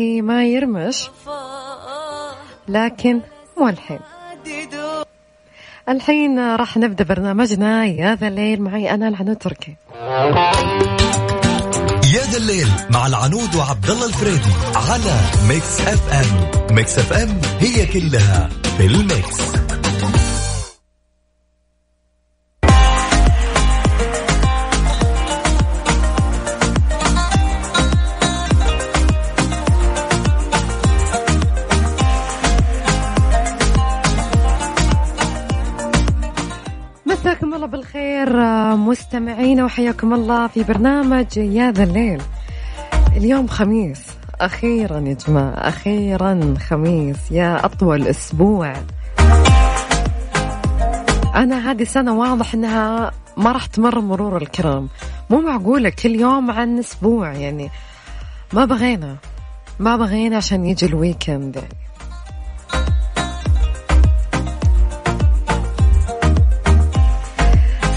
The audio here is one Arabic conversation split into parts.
والله ما يرمش. لكن مو الحين. الحين راح نبدأ برنامجنا. يا ذا الليل معي أنا العنود تركي. يا ذا الليل مع العنود وعبد الله الفريدي على ميكس أف أم. ميكس أف أم هي كلها في الميكس. الله بالخير آه، مستمعينا وحياكم الله في برنامج يا ذا الليل. اليوم خميس أخيرا يا جماعة أخيرا خميس يا أطول أسبوع. أنا هذه السنة واضح أنها ما راح تمر مرور الكرام. مو معقولة كل يوم عن أسبوع يعني ما بغينا ما بغينا عشان يجي ال weekend يعني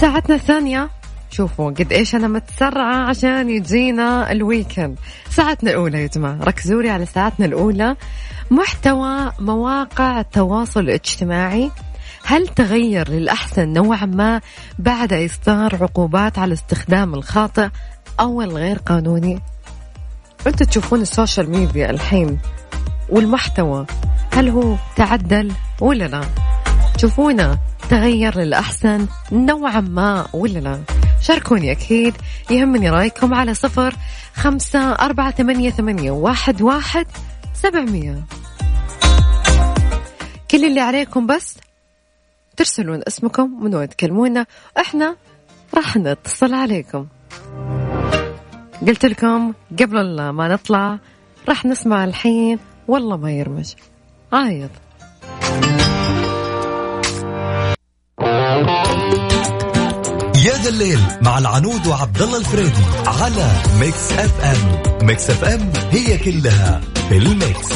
ساعتنا الثانية. شوفوا قد إيش أنا متسرعة عشان يجينا ال weekend ساعتنا الأولى يا جماعة. ركزوا لي على ساعتنا الأولى. محتوى مواقع التواصل الاجتماعي. هل تغير للأحسن نوعا ما بعد إصدار عقوبات على الاستخدام الخاطئ أو الغير قانوني؟ أنتوا تشوفون ال social media الحين والمحتوى. هل هو تعدل ولا لا؟ تشوفونه تغير للأحسن نوعا ما ولا لا؟ شاركوني أكيد. يهمني رأيكم على صفر خمسة أربعة ثمانية, ثمانية واحد, واحد سبعمية. كل اللي عليكم بس ترسلون اسمكم من وين تكلمونا. إحنا راح نتصل عليكم. قلت لكم قبل ما نطلع راح نسمع الحين والله ما يرمش. عايض يا ذا الليل مع العنود وعبد الله الفريدي على Mix FM. Mix FM هي كلها في ال mix.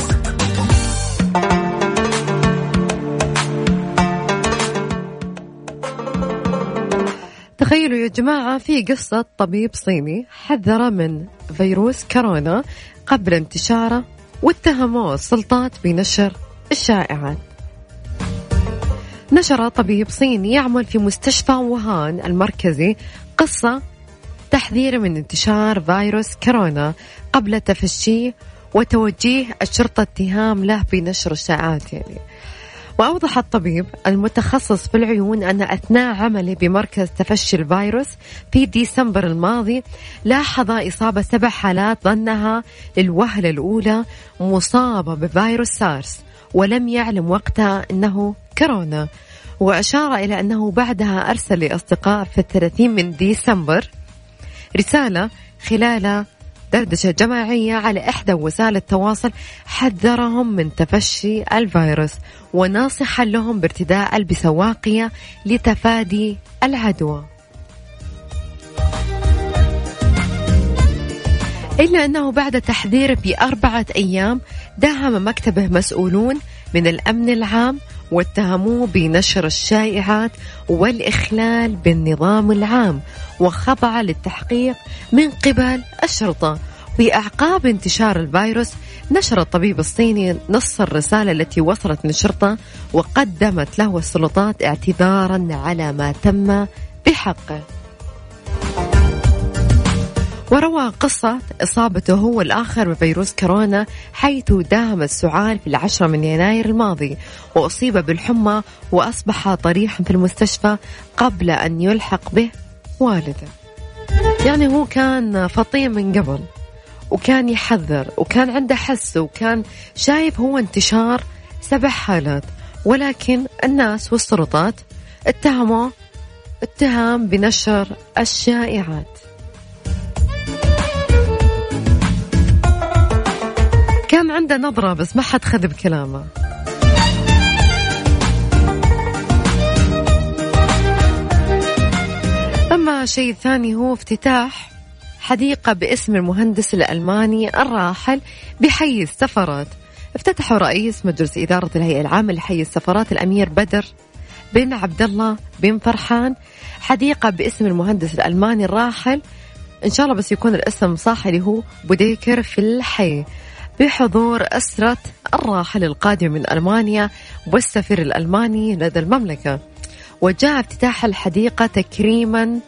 تخيلوا يا جماعة في قصة طبيب صيني حذر من فيروس كورونا قبل انتشاره واتهموه السلطات بنشر الشائعات. نشر طبيب صيني يعمل في مستشفى ووهان المركزي قصة تحذير من انتشار فيروس كورونا قبل تفشيه وتوجيه الشرطة اتهام له بنشر الشائعات يعني. وأوضح الطبيب المتخصص في العيون أن أثناء عمله بمركز تفشي الفيروس في ديسمبر الماضي لاحظ إصابة سبع حالات ظنها للوهلة الأولى مصابة بفيروس سارس ولم يعلم وقتها أنه كورونا وأشار إلى أنه بعدها أرسل لأصدقاء في الثلاثين من ديسمبر رسالة خلال دردشة جماعية على إحدى وسائل التواصل حذرهم من تفشي الفيروس وناصحا لهم بارتداء البسواقية لتفادي العدوى. إلا أنه بعد تحذير بأربعة أيام داهم مكتبه مسؤولون من الأمن العام واتهموه بنشر الشائعات والإخلال بالنظام العام وخضع للتحقيق من قبل الشرطة. في أعقاب انتشار الفيروس نشر الطبيب الصيني نص الرسالة التي وصلت من الشرطة وقدمت له السلطات اعتذارا على ما تم بحقه. وروى قصة إصابته هو الآخر بفيروس كورونا حيث داهم السعال في العشرة من يناير الماضي وأصيب بالحمى وأصبح طريحا في المستشفى قبل أن يلحق به والده. يعني هو كان فطيم من قبل وكان يحذر وكان عنده حس وكان شايف هو انتشار سبع حالات ولكن الناس والسلطات اتهموه اتهام بنشر الشائعات. عنده نظرة بس ما حد خذ بكلامه. أما شيء ثاني هو افتتاح حديقة باسم المهندس الألماني الراحل بحي السفرات. افتتحوا رئيس مجلس إدارة الهيئة العامة لحي السفرات الأمير بدر بن عبد الله بن فرحان. حديقة باسم المهندس الألماني الراحل. إن شاء الله بس يكون الاسم صح اللي هو بوديكر في الحي. بحضور أسرة الراحل القادم من ألمانيا والسفير الألماني لدى المملكة. وجاء افتتاح الحديقة تكريما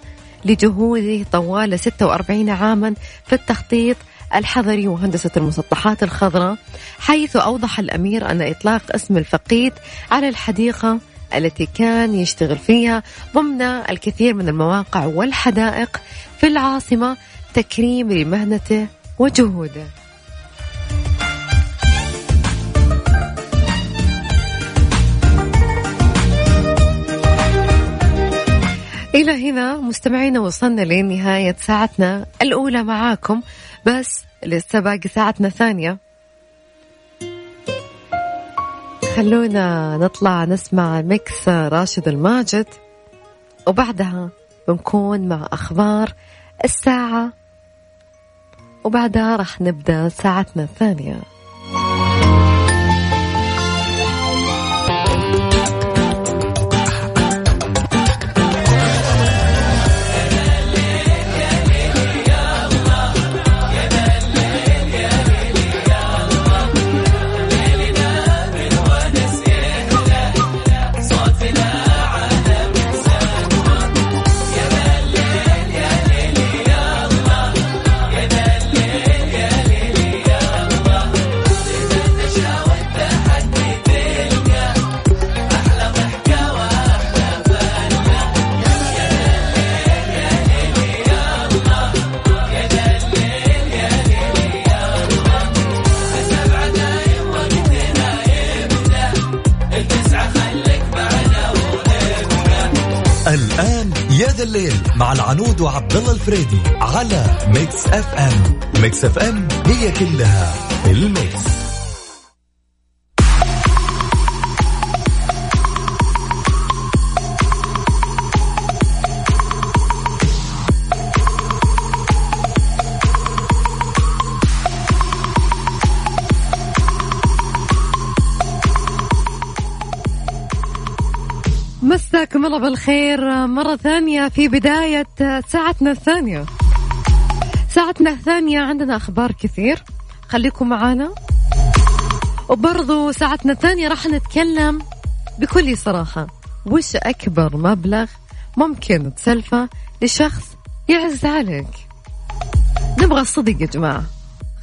لجهوده طوال 46 عاما في التخطيط الحضري وهندسة المسطحات الخضراء حيث أوضح الأمير أن إطلاق اسم الفقيد على الحديقة التي كان يشتغل فيها ضمن الكثير من المواقع والحدائق في العاصمة تكريم لمهنته وجهوده. إلى هنا مستمعينا وصلنا لنهاية ساعتنا الأولى معاكم. بس لسه باقي ساعتنا ثانية. خلونا نطلع نسمع ميكس راشد الماجد. وبعدها بنكون مع أخبار الساعة. وبعدها راح نبدأ ساعتنا الثانية. الفريدي على ميكس أف أم. ميكس أف أم هي كلها الميكس. مساكم الله بالخير. مرة ثانية في بداية ساعتنا الثانية. ساعتنا الثانية عندنا أخبار كثير. خليكم معانا. وبرضو ساعتنا الثانية راح نتكلم بكل صراحة. وش أكبر مبلغ ممكن تسلفه لشخص يعز عليك؟ نبغى الصدق يا جماعة.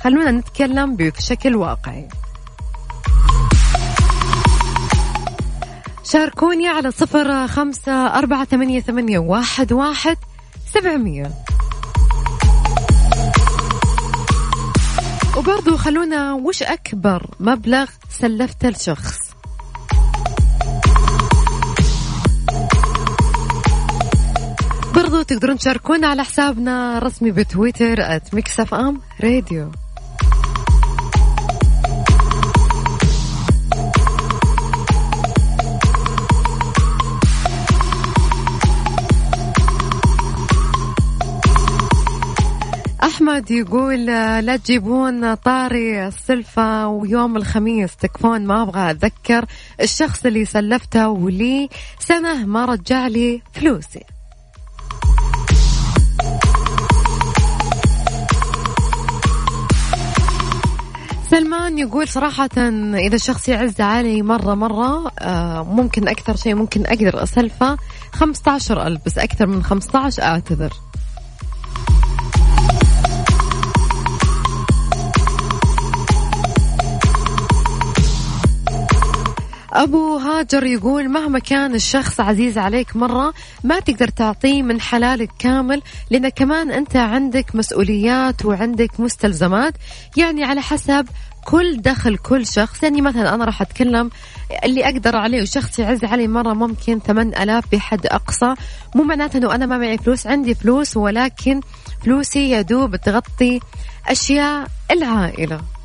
خلونا نتكلم بشكل واقعي. شاركوني على صفر خمسة أربعة ثمانية, ثمانية واحد, واحد سبعمية. وبرضو خلونا وش أكبر مبلغ سلفته لشخص؟ برضو تقدرون تشاركونا على حسابنا الرسمي بتويتر @Mix FM Radio أحمد يقول لا تجيبون طاري السلفة ويوم الخميس تكفون ما أبغى أتذكر. الشخص اللي سلفته ولي سنة ما رجع لي فلوسي. سلمان يقول صراحة إذا الشخص يعز علي مرة مرة آه، ممكن أكثر شيء ممكن أقدر أسلفه 15 ألف بس أكثر من 15 أعتذر. أبو هاجر يقول مهما كان الشخص عزيز عليك مرة ما تقدر تعطيه من حلالك كامل لأن كمان أنت عندك مسؤوليات وعندك مستلزمات. يعني على حسب كل دخل كل شخص. يعني مثلا أنا راح أتكلم اللي أقدر عليه وشخص يعز علي مرة ممكن 8000 بحد أقصى. مو معناته أنه أنا ما معي فلوس عندي فلوس ولكن فلوسي يا دوب تغطي أشياء العائلة.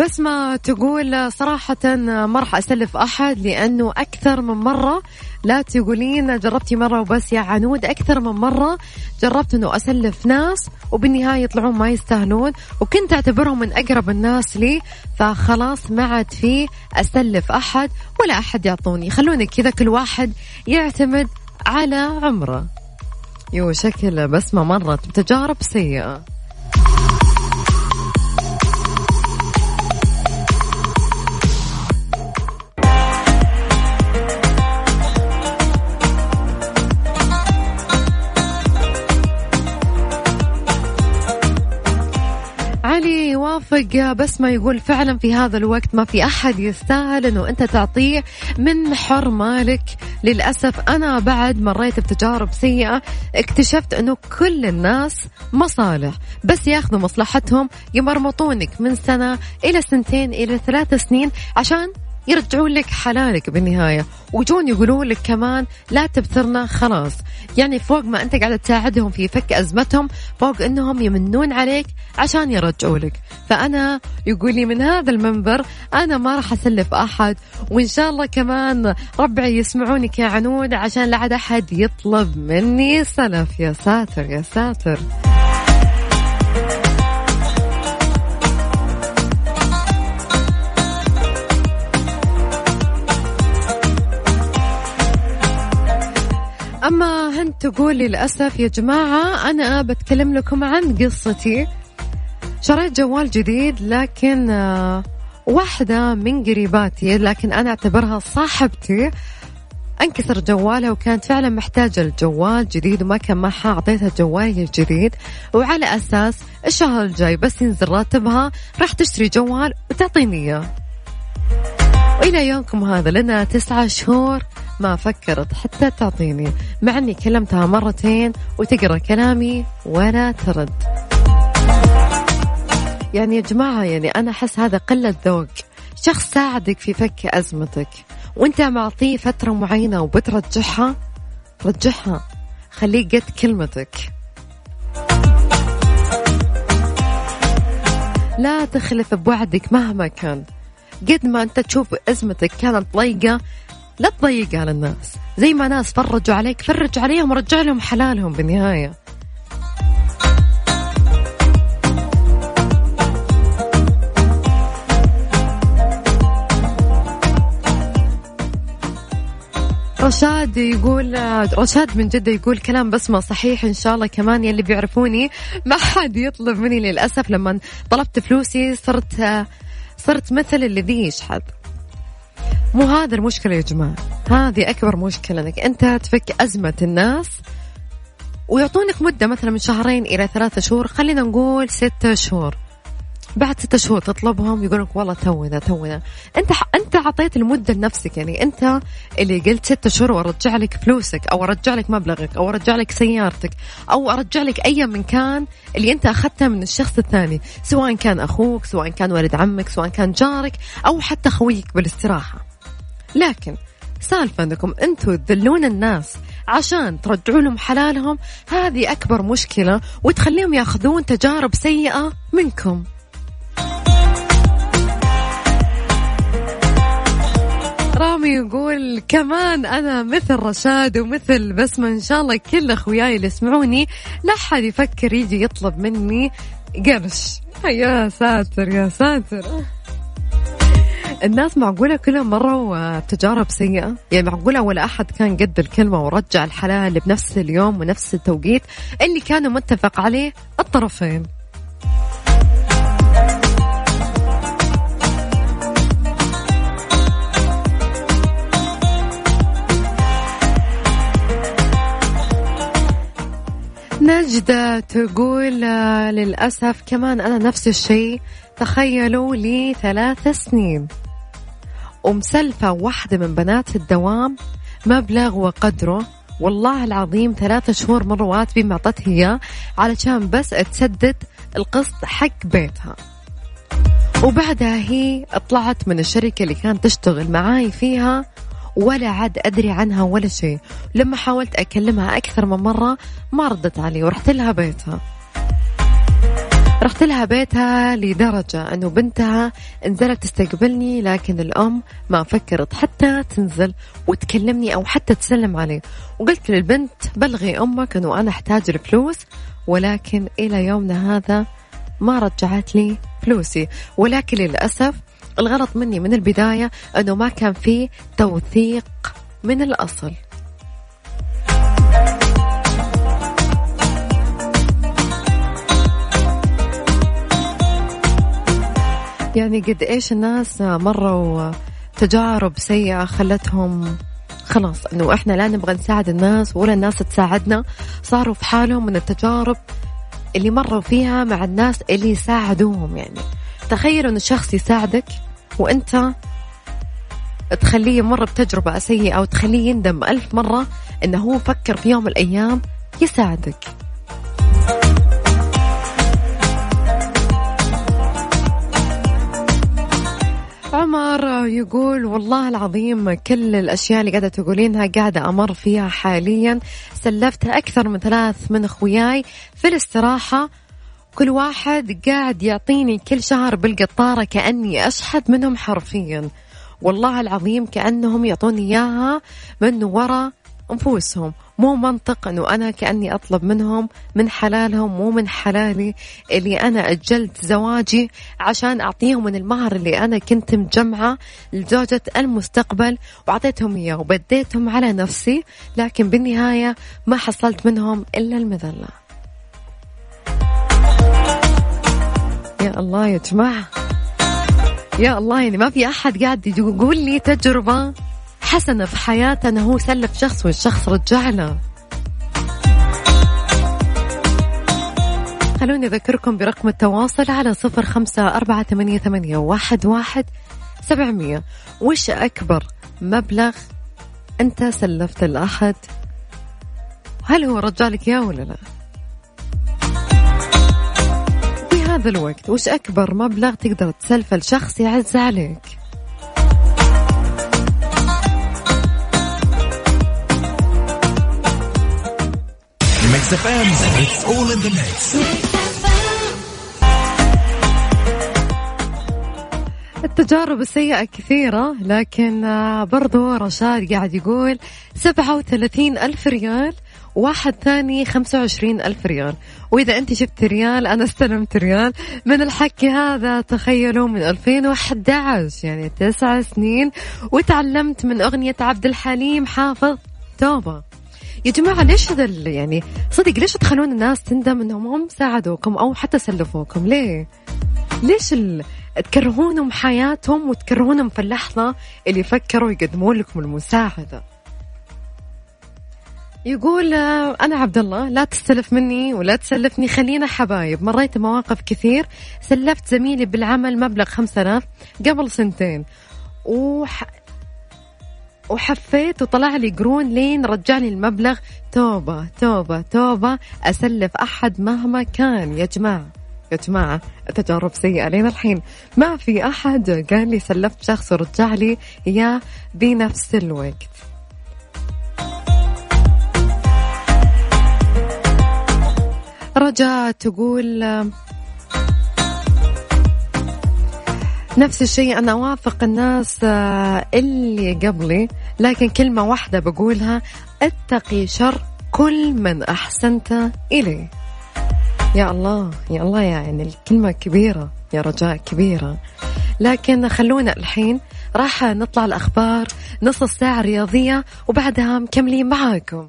بس ما تقول صراحة ما راح أسلف أحد لأنه أكثر من مرة لا تقولين جربتي مرة وبس يا عنود أكثر من مرة جربت أنه أسلف ناس وبالنهاية يطلعون ما يستاهلون وكنت أعتبرهم من أقرب الناس لي فخلاص ما عاد في أسلف أحد ولا أحد يعطوني. خلوني كذا كل واحد يعتمد على عمره. يو شكل بسمة مرت بتجارب سيئة. علي يوافق بس ما يقول فعلا في هذا الوقت ما في أحد يستاهل أنه أنت تعطيه من حر مالك. للأسف أنا بعد مريت بتجارب سيئة اكتشفت أنه كل الناس مصالح. بس ياخذوا مصلحتهم يمرمطونك من سنة إلى سنتين إلى ثلاث سنين عشان يرجعون لك حلالك بالنهاية. وجون يقولون لك كمان لا تبثرنا خلاص. يعني فوق ما أنت قاعد تساعدهم في فك أزمتهم فوق أنهم يمنون عليك عشان يرجعوا لك. فأنا يقول لي من هذا المنبر أنا ما راح أسلف أحد. وإن شاء الله كمان ربعي يسمعونك يا عنود عشان لا عاد أحد يطلب مني سلف. يا ساتر يا ساتر. تقول للأسف يا جماعة أنا بتكلم لكم عن قصتي. شريت جوال جديد لكن آه، واحدة من قريباتي لكن أنا أعتبرها صاحبتي أنكسر جوالها وكانت فعلا محتاجة الجوال جديد وما كان معها أعطيتها جوالي الجديد. وعلى أساس الشهر الجاي بس ينزل راتبها راح تشتري جوال وتعطيني إياه. وإلى يومكم هذا لنا تسعة شهور. ما فكرت حتى تعطيني مع أني كلمتها مرتين وتقرأ كلامي ولا ترد. يعني يا جماعة يعني أنا أحس هذا قلة ذوق. شخص ساعدك في فك أزمتك وأنت معطيه فترة معينة وبترجعها رجعها خليه قد كلمتك. لا تخلف بوعدك مهما كان. قد ما أنت تشوف أزمتك كانت ضيقة لا تضيق على الناس. زي ما ناس فرجوا عليك فرج عليهم ورجع لهم حلالهم بالنهاية. رشاد يقول رشاد من جدة يقول كلام بسمة صحيح إن شاء الله كمان يلي بيعرفوني. ما حد يطلب مني للأسف لما طلبت فلوسي صرت صرت مثل الذي يشحذ. مو هذا المشكلة يا جماعة. هذه أكبر مشكلة أنك أنت تفك أزمة الناس ويعطونك مدة مثلا من شهرين إلى ثلاثة شهور خلينا نقول ستة شهور. بعد ستة شهور تطلبهم يقول لك والله تونا تونا. أنت أنت أعطيت المدة لنفسك يعني أنت اللي قلت ستة شهور وأرجع لك فلوسك أو أرجع لك مبلغك أو أرجع لك سيارتك أو أرجع لك أي من كان اللي أنت أخذته من الشخص الثاني سواء كان أخوك سواء كان ولد عمك سواء كان جارك أو حتى خويك بالاستراحة. لكن سالفة أنكم أنتم تذلون الناس عشان ترجعوا لهم حلالهم هذه أكبر مشكلة وتخليهم ياخذون تجارب سيئة منكم. رامي يقول كمان أنا مثل رشاد ومثل بسمة إن شاء الله كل أخوياي اللي يسمعوني لا حد يفكر يجي يطلب مني قرش. يا ساتر يا ساتر. الناس معقولة كلهم مروا تجارب سيئة؟ يعني معقولة ولا أحد كان قد الكلمة ورجع الحلال بنفس اليوم ونفس التوقيت اللي كانوا متفق عليه الطرفين. نجدة تقول آه، للأسف كمان أنا نفس الشيء. تخيلوا لي ثلاث سنين. ومسلفة واحدة من بنات الدوام مبلغ وقدره. والله العظيم ثلاثة شهور من رواتبي ما أعطتها إياه علشان بس تسدد القسط حق بيتها. وبعدها هي طلعت من الشركة اللي كانت تشتغل معاي فيها. ولا عاد أدري عنها ولا شيء. لما حاولت أكلمها أكثر من مرة ما ردت علي ورحت لها بيتها. رحت لها بيتها لدرجة أنه بنتها نزلت تستقبلني لكن الأم ما فكرت حتى تنزل وتكلمني أو حتى تسلم علي. وقلت للبنت بلغي أمك أنه أنا أحتاج الفلوس ولكن إلى يومنا هذا ما رجعت لي فلوسي. ولكن للأسف الغلط مني من البداية أنه ما كان في توثيق من الأصل. يعني قد إيش الناس مروا تجارب سيئة خلتهم خلاص إنه إحنا لا نبغى نساعد الناس ولا الناس تساعدنا. صاروا في حالهم من التجارب اللي مروا فيها مع الناس اللي ساعدوهم يعني. تخيل إن الشخص يساعدك وأنت تخليه يمر بتجربة سيئة أو تخليه يندم ألف مرة إنه هو فكر في يوم من الأيام يساعدك. عمر يقول والله العظيم كل الأشياء اللي قاعدة تقولينها قاعدة أمر فيها حاليا. سلفت أكثر من ثلاث من أخوياي في الاستراحة كل واحد قاعد يعطيني كل شهر بالقطارة كأني أشحت منهم حرفيا. والله العظيم كأنهم يعطوني إياها من وراء أنفسهم. مو منطق أنه أنا كأني أطلب منهم من حلالهم مو من حلالي اللي أنا أجلت زواجي عشان أعطيهم من المهر اللي أنا كنت مجمعة لزوجة المستقبل وأعطيتهم إياه وبديتهم على نفسي لكن بالنهاية ما حصلت منهم إلا المذلة. يا الله يا جماعة. يا الله يعني ما في أحد قاعد يقول لي تجربة حسنة في حياته أنه هو سلف شخص والشخص رجع له خلوني أذكركم برقم التواصل على صفر خمسة أربعة ثمانية, ثمانية واحد, واحد سبعمية. وش أكبر مبلغ أنت سلفته لأحد هل هو رجع لك إياه ولا لا؟ هذا الوقت وش أكبر مبلغ تقدر تسلفه لشخص يعز عليك؟ Mix FM it's all in the mix التجارب السيئة كثيرة لكن آه، برضو رشاد قاعد يقول سبعة وثلاثين ألف ريال. واحد ثاني خمسة وعشرين ألف ريال. وإذا أنت شفت ريال أنا استلمت ريال. من الحكي هذا تخيلوا من 2011 يعني تسع سنين وتعلمت من أغنية عبد الحليم حافظ توبة. يا جماعة ليش هذا يعني صدق ليش تخلون الناس تندم إنهم هم ساعدوكم أو حتى سلفوكم؟ ليه؟ ليش ال... تكرهونهم حياتهم وتكرهونهم في اللحظة اللي فكروا يقدمون لكم المساعدة؟ يقول آه، أنا عبد الله لا تستلف مني ولا تسلفني خلينا حبايب. مريت مواقف كثير. سلفت زميلي بالعمل مبلغ خمسة آلاف قبل سنتين. وح... وحفيت وطلع لي قرون لين رجعني المبلغ. توبة توبة توبة. أسلف أحد مهما كان. يا جماعة يا جماعة تجارب سيئة لين الحين. ما في أحد قال لي سلفت شخص ورجع لي إياه بنفس الوقت. رجاء تقول نفس الشيء أنا أوافق الناس آه، اللي قبلي لكن كلمة واحدة بقولها اتقي شر كل من أحسنت إليه. يا الله يا الله يعني الكلمة كبيرة يا رجاء كبيرة. لكن خلونا الحين راح نطلع الأخبار نص الساعة الرياضية وبعدها مكملين معاكم.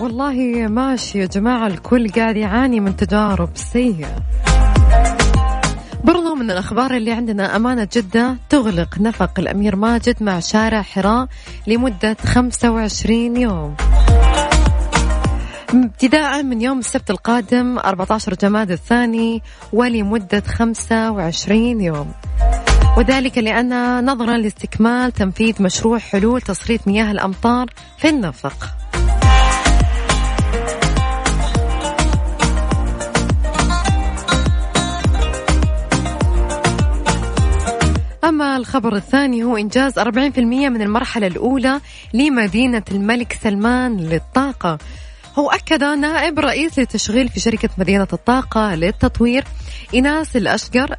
والله ماشي يا جماعة الكل قاعد يعاني من تجارب سيئة. برضو من الأخبار اللي عندنا أمانة جدة تغلق نفق الأمير ماجد مع شارع حراء لمدة 25 يوم. ابتداء من يوم السبت القادم 14 جماد الثاني ولمدة 25 يوم. وذلك لأن نظرا لاستكمال تنفيذ مشروع حلول تصريف مياه الأمطار في النفق. أما الخبر الثاني هو إنجاز 40% من المرحلة الأولى لمدينة الملك سلمان للطاقة. هو أكد نائب رئيس للتشغيل في شركة مدينة الطاقة للتطوير إيناس الأشقر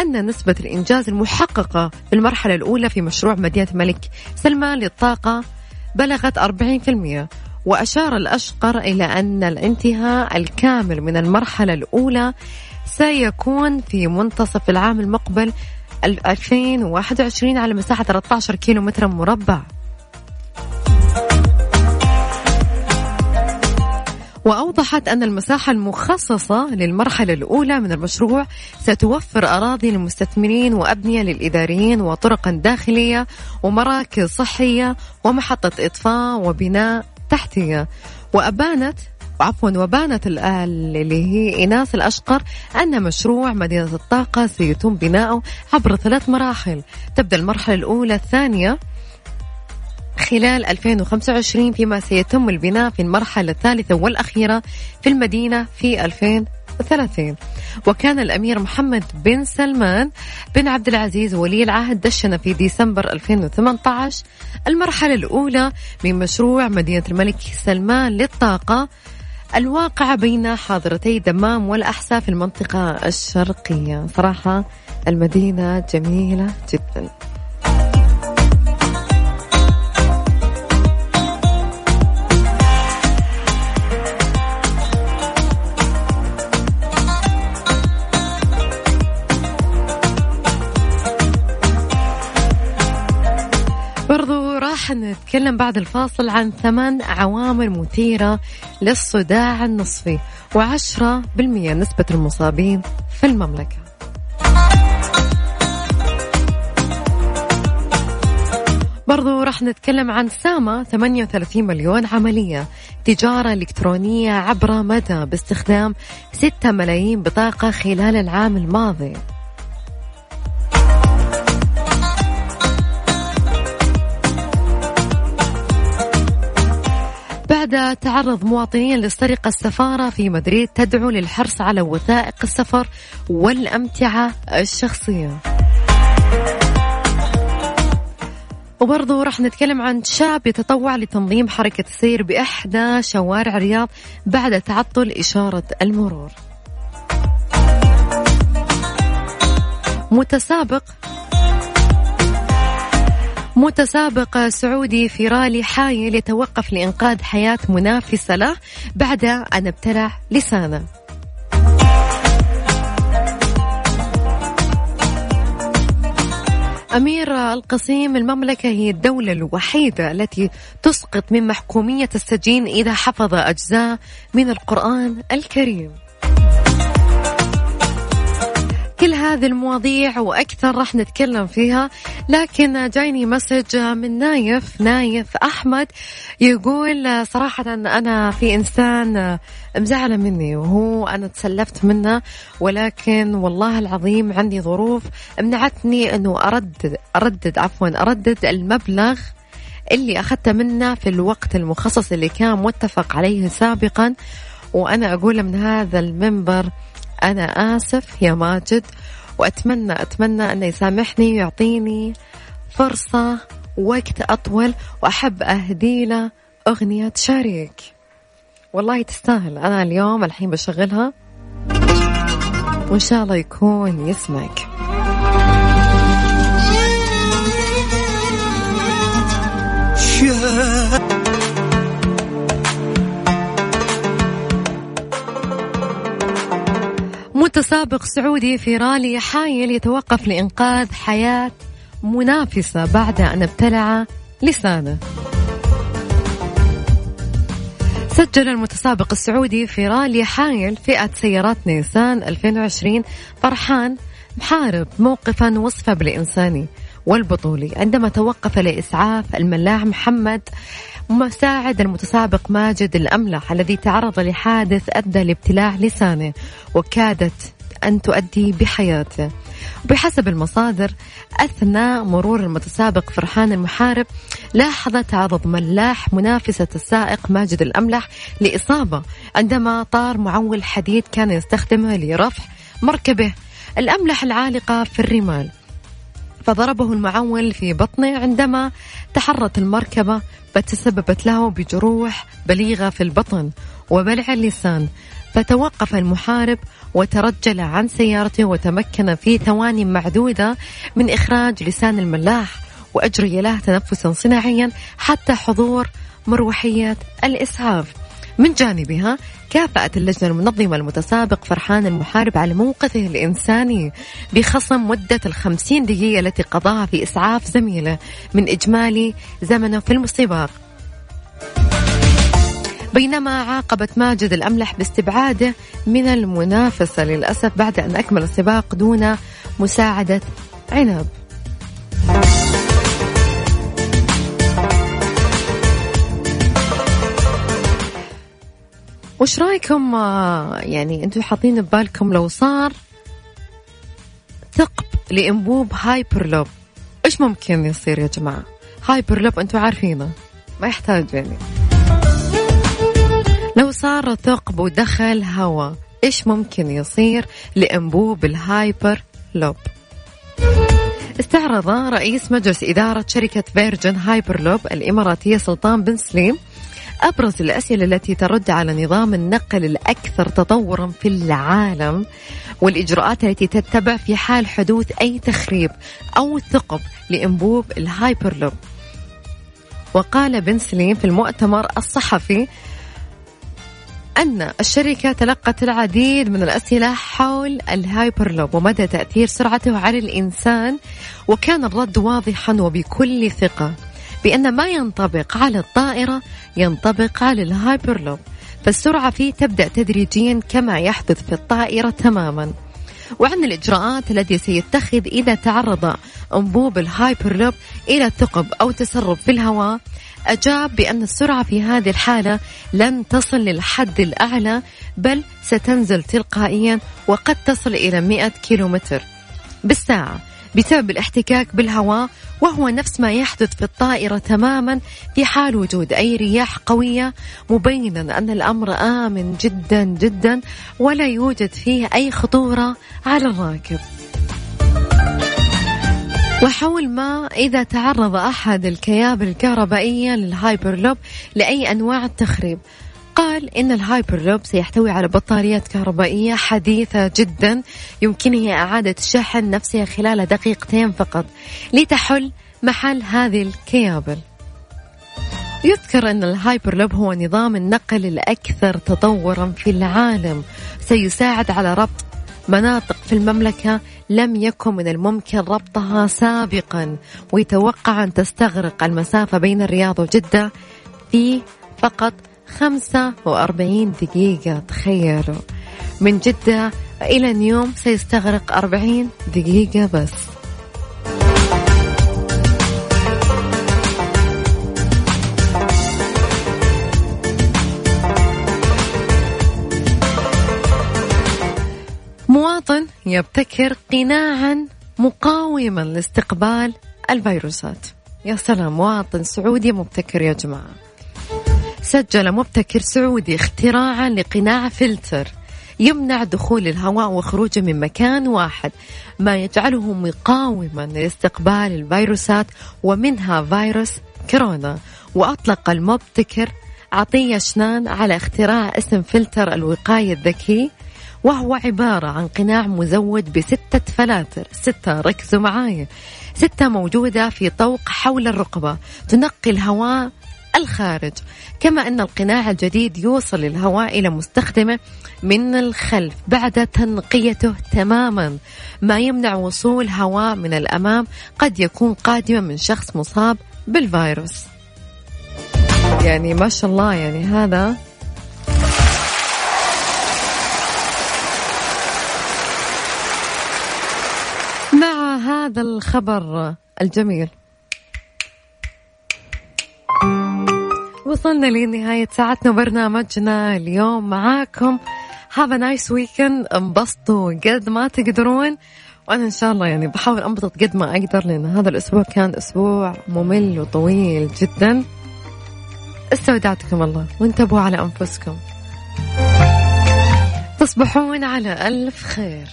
أن نسبة الإنجاز المحققة في المرحلة الأولى في مشروع مدينة الملك سلمان للطاقة بلغت 40% وأشار الأشقر إلى أن الانتهاء الكامل من المرحلة الأولى سيكون في منتصف العام المقبل 2021 على مساحة 13 كيلو متر مربع. وأوضحت أن المساحة المخصصة للمرحلة الأولى من المشروع ستوفر أراضي للمستثمرين وأبنية للإداريين وطرقا داخلية ومراكز صحية ومحطة إطفاء وبناء تحتية. وأبانت عفوا وبانت اللي هي إيناس الأشقر أن مشروع مدينة الطاقة سيتم بناؤه عبر ثلاث مراحل. تبدأ المرحلة الأولى الثانية خلال 2025 فيما سيتم البناء في المرحلة الثالثة والأخيرة في المدينة في 2030 وكان الأمير محمد بن سلمان بن عبد العزيز ولي العهد دشن في ديسمبر 2018 المرحلة الأولى من مشروع مدينة الملك سلمان للطاقة الواقعة بين حاضرتي دمام والأحساء في المنطقة الشرقية. صراحة المدينة جميلة جداً. نتكلم بعد الفاصل عن ثمان عوامل مثيرة للصداع النصفي وعشرة بالمية نسبة المصابين في المملكة. برضو راح نتكلم عن ساما 38 مليون عملية. تجارة إلكترونية عبر مدى باستخدام 6 ملايين بطاقة خلال العام الماضي. بعد تعرض مواطنين لسرقة السفارة في مدريد تدعو للحرص على وثائق السفر والأمتعة الشخصية. وبرضه راح نتكلم عن شاب يتطوع لتنظيم حركة السير بإحدى شوارع الرياض بعد تعطل إشارة المرور. متسابق. متسابق سعودي في رالي حايل يتوقف لإنقاذ حياة منافسة له بعد أن ابتلع لسانه. أمير القصيم المملكة هي الدولة الوحيدة التي تسقط من محكومية السجين إذا حفظ أجزاء من القرآن الكريم. كل هذه المواضيع وأكثر راح نتكلم فيها لكن جايني message من نايف نايف أحمد يقول صراحة أنا في إنسان مزعلة مني وهو أنا تسلفت منه ولكن والله العظيم عندي ظروف منعتني أنه أردد أردد عفوا أردد المبلغ اللي أخذته منه في الوقت المخصص اللي كان متفق عليه سابقا وأنا أقول من هذا المنبر أنا آسف يا ماجد وأتمنى أتمنى أنه يسامحني ويعطيني فرصة وقت أطول وأحب أهدي له أغنية شريك. والله تستاهل. أنا اليوم الحين بشغلها وإن شاء الله يكون يسمعك. متسابق سعودي في رالي حايل يتوقف لإنقاذ حياة منافسة بعد أن ابتلع لسانه. سجل المتسابق السعودي في رالي حايل فئة سيارات نيسان 2020 فرحان محارب موقفا وصفه بالإنساني. والبطولي. عندما توقف لإسعاف الملاح محمد مساعد المتسابق ماجد الأملح الذي تعرض لحادث أدى لابتلاع لسانه وكادت أن تؤدي بحياته. وبحسب المصادر أثناء مرور المتسابق فرحان المحارب لاحظ تعرض ملاح منافسة السائق ماجد الأملح لإصابة عندما طار معول حديد كان يستخدمه لرفع مركبه. الأملح العالقة في الرمال. فضربه المعول في بطنه عندما تحرت المركبة فتسببت له بجروح بليغة في البطن وبلع اللسان. فتوقف المحارب وترجل عن سيارته وتمكن في ثواني معدودة من إخراج لسان الملاح وأجري له تنفسا صناعيا حتى حضور مروحية الإسعاف من جانبها كافأت اللجنة المنظمة المتسابق فرحان المحارب على موقفه الإنساني بخصم مدة الخمسين دقيقة التي قضاها في إسعاف زميله من إجمالي زمنه في المسابقة بينما عاقبت ماجد الأملح باستبعاده من المنافسة للأسف بعد أن أكمل السباق دون مساعدة عنب وش رأيكم؟ آه، يعني أنتم حاطين ببالكم لو صار ثقب لإنبوب هايبرلوب. إيش ممكن يصير يا جماعة؟ هايبرلوب أنتم عارفينه. ما يحتاج يعني. لو صار ثقب ودخل هواء إيش ممكن يصير لإنبوب الهايبر لوب استعرض رئيس مجلس إدارة شركة Virgin Hyperloop الإماراتية سلطان بن سليم أبرز الأسئلة التي ترد على نظام النقل الأكثر تطورا في العالم والإجراءات التي تتبع في حال حدوث أي تخريب أو ثقب لأنبوب الهايبرلوب وقال بن سليم في المؤتمر الصحفي أن الشركة تلقت العديد من الأسئلة حول الهايبرلوب ومدى تأثير سرعته على الإنسان وكان الرد واضحا وبكل ثقة. بأن ما ينطبق على الطائرة ينطبق على الهايبرلوب. فالسرعة فيه تبدأ تدريجيا كما يحدث في الطائرة تماما. وعن الإجراءات التي سيتخذ إذا تعرض أنبوب الهايبرلوب إلى ثقب أو تسرب في الهواء أجاب بأن السرعة في هذه الحالة لن تصل للحد الأعلى بل ستنزل تلقائيا وقد تصل إلى 100 كيلومتر. بالساعة بسبب الاحتكاك بالهواء وهو نفس ما يحدث في الطائرة تماما في حال وجود أي رياح قوية مبينا أن الأمر آمن جدا جدا ولا يوجد فيه أي خطورة على الراكب. وحول ما إذا تعرض أحد الكيابل الكهربائية للهايبرلوب لأي أنواع التخريب. قال إن الهايبرلوب سيحتوي على بطاريات كهربائية حديثة جدا يمكنها إعادة شحن نفسها خلال دقيقتين فقط لتحل محل هذه الكيابل يذكر أن الهايبرلوب هو نظام النقل الأكثر تطورا في العالم. سيساعد على ربط مناطق في المملكة لم يكن من الممكن ربطها سابقا ويتوقع أن تستغرق المسافة بين الرياض وجدة في فقط 45 دقيقة. تخيلوا. من جدة إلى نيوم سيستغرق 40 دقيقة بس. مواطن يبتكر قناعا مقاوما لاستقبال الفيروسات. يا سلام مواطن سعودي مبتكر يا جماعة. سجل مبتكر سعودي اختراعا لقناع فلتر يمنع دخول الهواء وخروجه من مكان واحد ما يجعله مقاوما لاستقبال الفيروسات ومنها فيروس كورونا. وأطلق المبتكر عطية شنان على اختراع اسم فلتر الوقاية الذكي وهو عبارة عن قناع مزود بستة فلاتر ستة ركزوا معايا ستة موجودة في طوق حول الرقبة تنقي الهواء الخارج. كما أن القناع الجديد يوصل الهواء إلى مستخدمه من الخلف بعد تنقيته تماما. ما يمنع وصول هواء من الأمام قد يكون قادما من شخص مصاب بالفيروس. يعني ما شاء الله يعني هذا مع هذا الخبر الجميل. وصلنا لنهاية ساعتنا برنامجنا اليوم معاكم. هذا نايس ويكند انبسطوا قد ما تقدرون. وأنا إن شاء الله يعني بحاول أنبسط قد ما أقدر لأن هذا الأسبوع كان أسبوع ممل وطويل جدا. استودعتكم الله. وانتبهوا على أنفسكم. تصبحون على ألف خير.